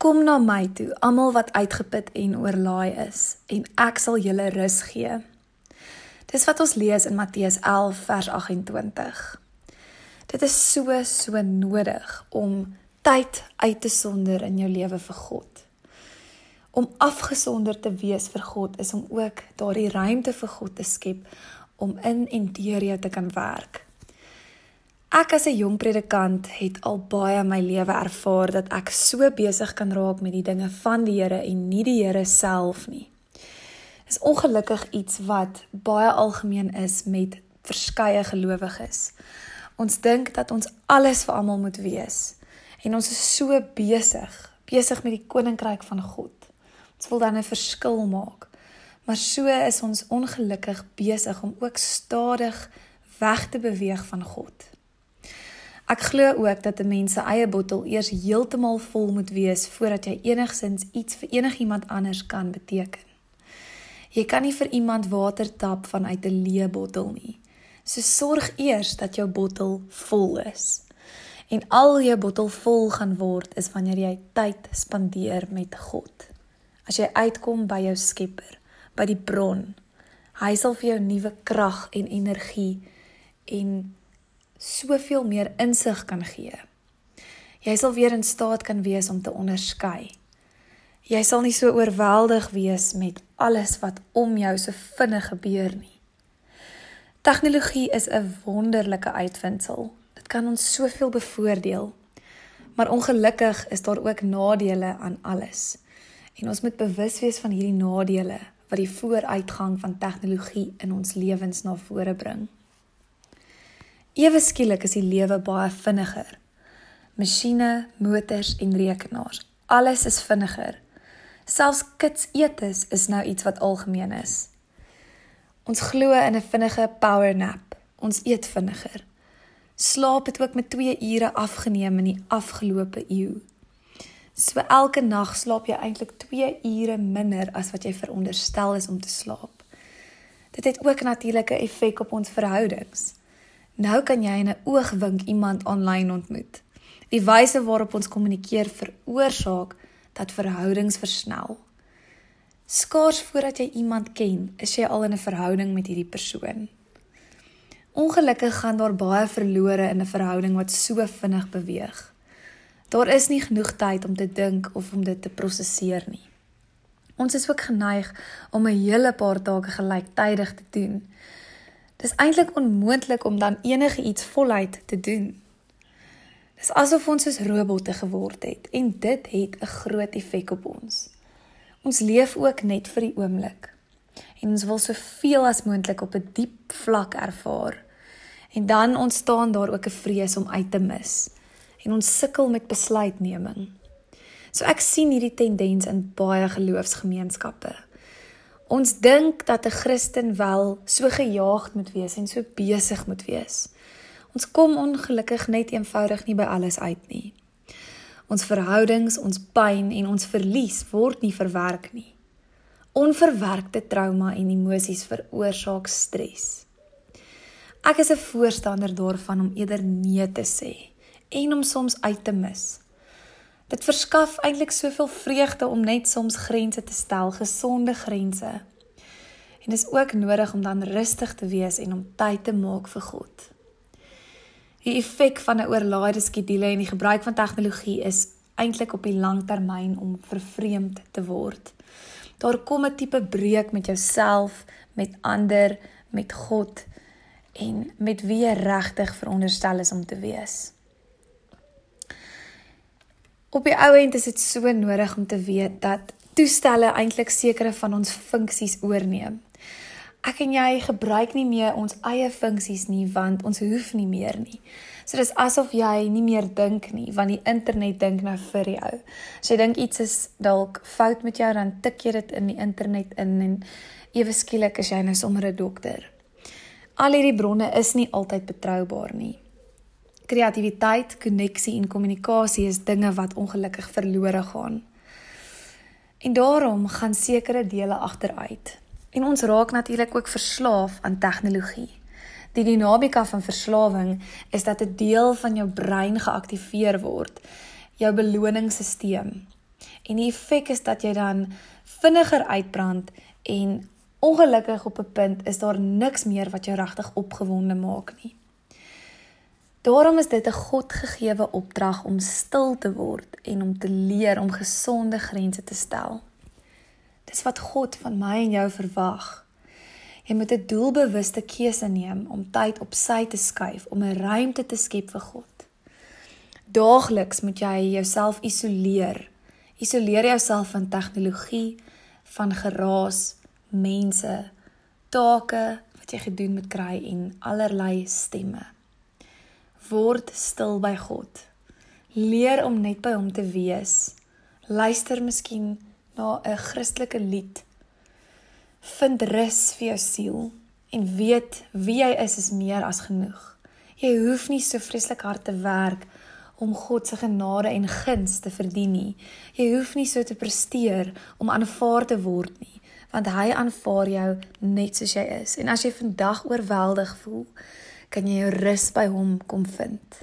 Kom na my toe, almal wat uitgeput en oorlaai is, en ek sal julle rus gee. Dis wat ons lees in Matteus 11 vers 28. Dit is so so nodig om tyd uit te sonder in jou lewe vir God. Om afgesonder te wees vir God is om ook daardie ruimte vir God te skep om in en deur jou te kan werk. Ek as 'n jong predikant het al baie my lewe ervaar dat ek so besig kan raak met die dinge van die Here en nie die Here self nie. Is ongelukkig iets wat baie algemeen is met verskeie gelowiges. Ons dink dat ons alles vir almal moet wees en ons is so besig, besig met die koninkryk van God. Ons wil dan 'n verskil maak. Maar so is ons ongelukkig besig om ook stadig weg te beweeg van God. Ek glo ook dat 'n mens se eie bottel eers heeltemal vol moet wees voordat jy enigsins iets vir enigiemand anders kan beteken. Jy kan nie vir iemand water tap vanuit 'n leë bottel nie. So sorg eers dat jou bottel vol is en al jou bottel vol gaan word is wanneer jy tyd spandeer met God. As jy uitkom by jou Skepper, by die bron, hy sal vir jou nuwe krag en energie en soveel meer insig kan gee. Jy sal weer in staat kan wees om te onderskei. Jy sal nie so oorweldig wees met alles wat om jou so vinnig gebeur nie. Tegnologie is 'n wonderlike uitvinding kan ons soveel bevoordeel. Maar ongelukkig is daar ook nadele aan alles. En ons moet bewus wees van hierdie nadele wat die vooruitgang van tegnologie in ons lewens na vore bring. Ewe skielik is die lewe baie vinniger. Masjiene, motors en rekenaars, alles is vinniger. Selfs kits eetes is nou iets wat algemeen is. Ons glo in 'n vinnige power nap. Ons eet vinniger. Slaap het ook met 2 ure afgeneem in die afgelope eeu. So elke nag slaap jy eintlik 2 ure minder as wat jy veronderstel is om te slaap. Dit het ook natuurlike effek op ons verhoudings. Nou kan jy in 'n oogwink iemand aanlyn ontmoet. Die wyse waarop ons kommunikeer veroorsaak dat verhoudings versnel. Skaars voordat jy iemand ken, is jy al in 'n verhouding met hierdie persoon. Ongelukkig gaan daar baie verlore in 'n verhouding wat so vinnig beweeg. Daar is nie genoeg tyd om te dink of om dit te prosesseer nie. Ons is ook geneig om 'n hele paar take gelyktydig te doen. Dis eintlik onmoontlik om dan enige iets voluit te doen. Dis asof ons soos robotte geword het en dit het 'n groot effek op ons. Ons leef ook net vir die oomblik en ons wil soveel as moontlik op 'n diep vlak ervaar. En dan ontstaan daar ook 'n vrees om uit te mis. En ons sukkel met besluitneming. So ek sien hierdie tendens in baie geloofsgemeenskappe. Ons dink dat 'n Christen wel so gejaagd moet wees en so besig moet wees. Ons kom ongelukkig net eenvoudig nie by alles uit nie. Ons verhoudings, ons pyn en ons verlies word nie verwerk nie. Onverwerkte trauma en emosies veroorsaak stres. Ek is 'n voorstander daarvan om eerder nee te sê en om soms uit te mis. Dit verskaf eintlik soveel vreugde om net soms grense te stel, gesonde grense. En dis ook nodig om dan rustig te wees en om tyd te maak vir God. Die effek van 'n oorlaaide skedule en die gebruik van tegnologie is eintlik op die lang termyn om vervreemd te word. Daar kom 'n tipe breuk met jouself, met ander, met God en met wie jy regtig veronderstel is om te wees. Op die ou end is dit so nodig om te weet dat toestelle eintlik sekere van ons funksies oorneem. Ek en jy gebruik nie meer ons eie funksies nie want ons hoef nie meer nie. So dis asof jy nie meer dink nie, want die internet dink nou vir jou. As jy dink iets is dalk fout met jou, dan tik jy dit in die internet in en ewe skielik is jy nou sommer 'n dokter. Al hierdie bronne is nie altyd betroubaar nie. Kreatiwiteit, koneksie en kommunikasie is dinge wat ongelukkig verlore gaan. En daarom gaan sekere dele agteruit. En ons raak natuurlik ook verslaaf aan tegnologie. Die dinamika van verslawing is dat 'n deel van jou brein geaktiveer word, jou beloningsstelsel. En die effek is dat jy dan vinniger uitbrand en ongelukkig op 'n punt is daar niks meer wat jou regtig opgewonde maak nie. Daarom is dit 'n Godgegewe opdrag om stil te word en om te leer om gesonde grense te stel. Dis wat God van my en jou verwag. Jy moet 'n doelbewuste keuse neem om tyd op sy te skuif om 'n ruimte te skep vir God. Daagliks moet jy jouself isoleer. Isoleer jouself van tegnologie, van geraas, mense, take wat jy gedoen moet kry en allerlei stemme. Word stil by God. Leer om net by hom te wees. Luister miskien na 'n Christelike lied Vind rus vir jou siel en weet wie jy is is meer as genoeg. Jy hoef nie so vreeslik hard te werk om God se genade en guns te verdien nie. Jy hoef nie so te presteer om aanvaar te word nie, want hy aanvaar jou net soos jy is. En as jy vandag oorweldig voel, kan jy jou rus by hom kom vind.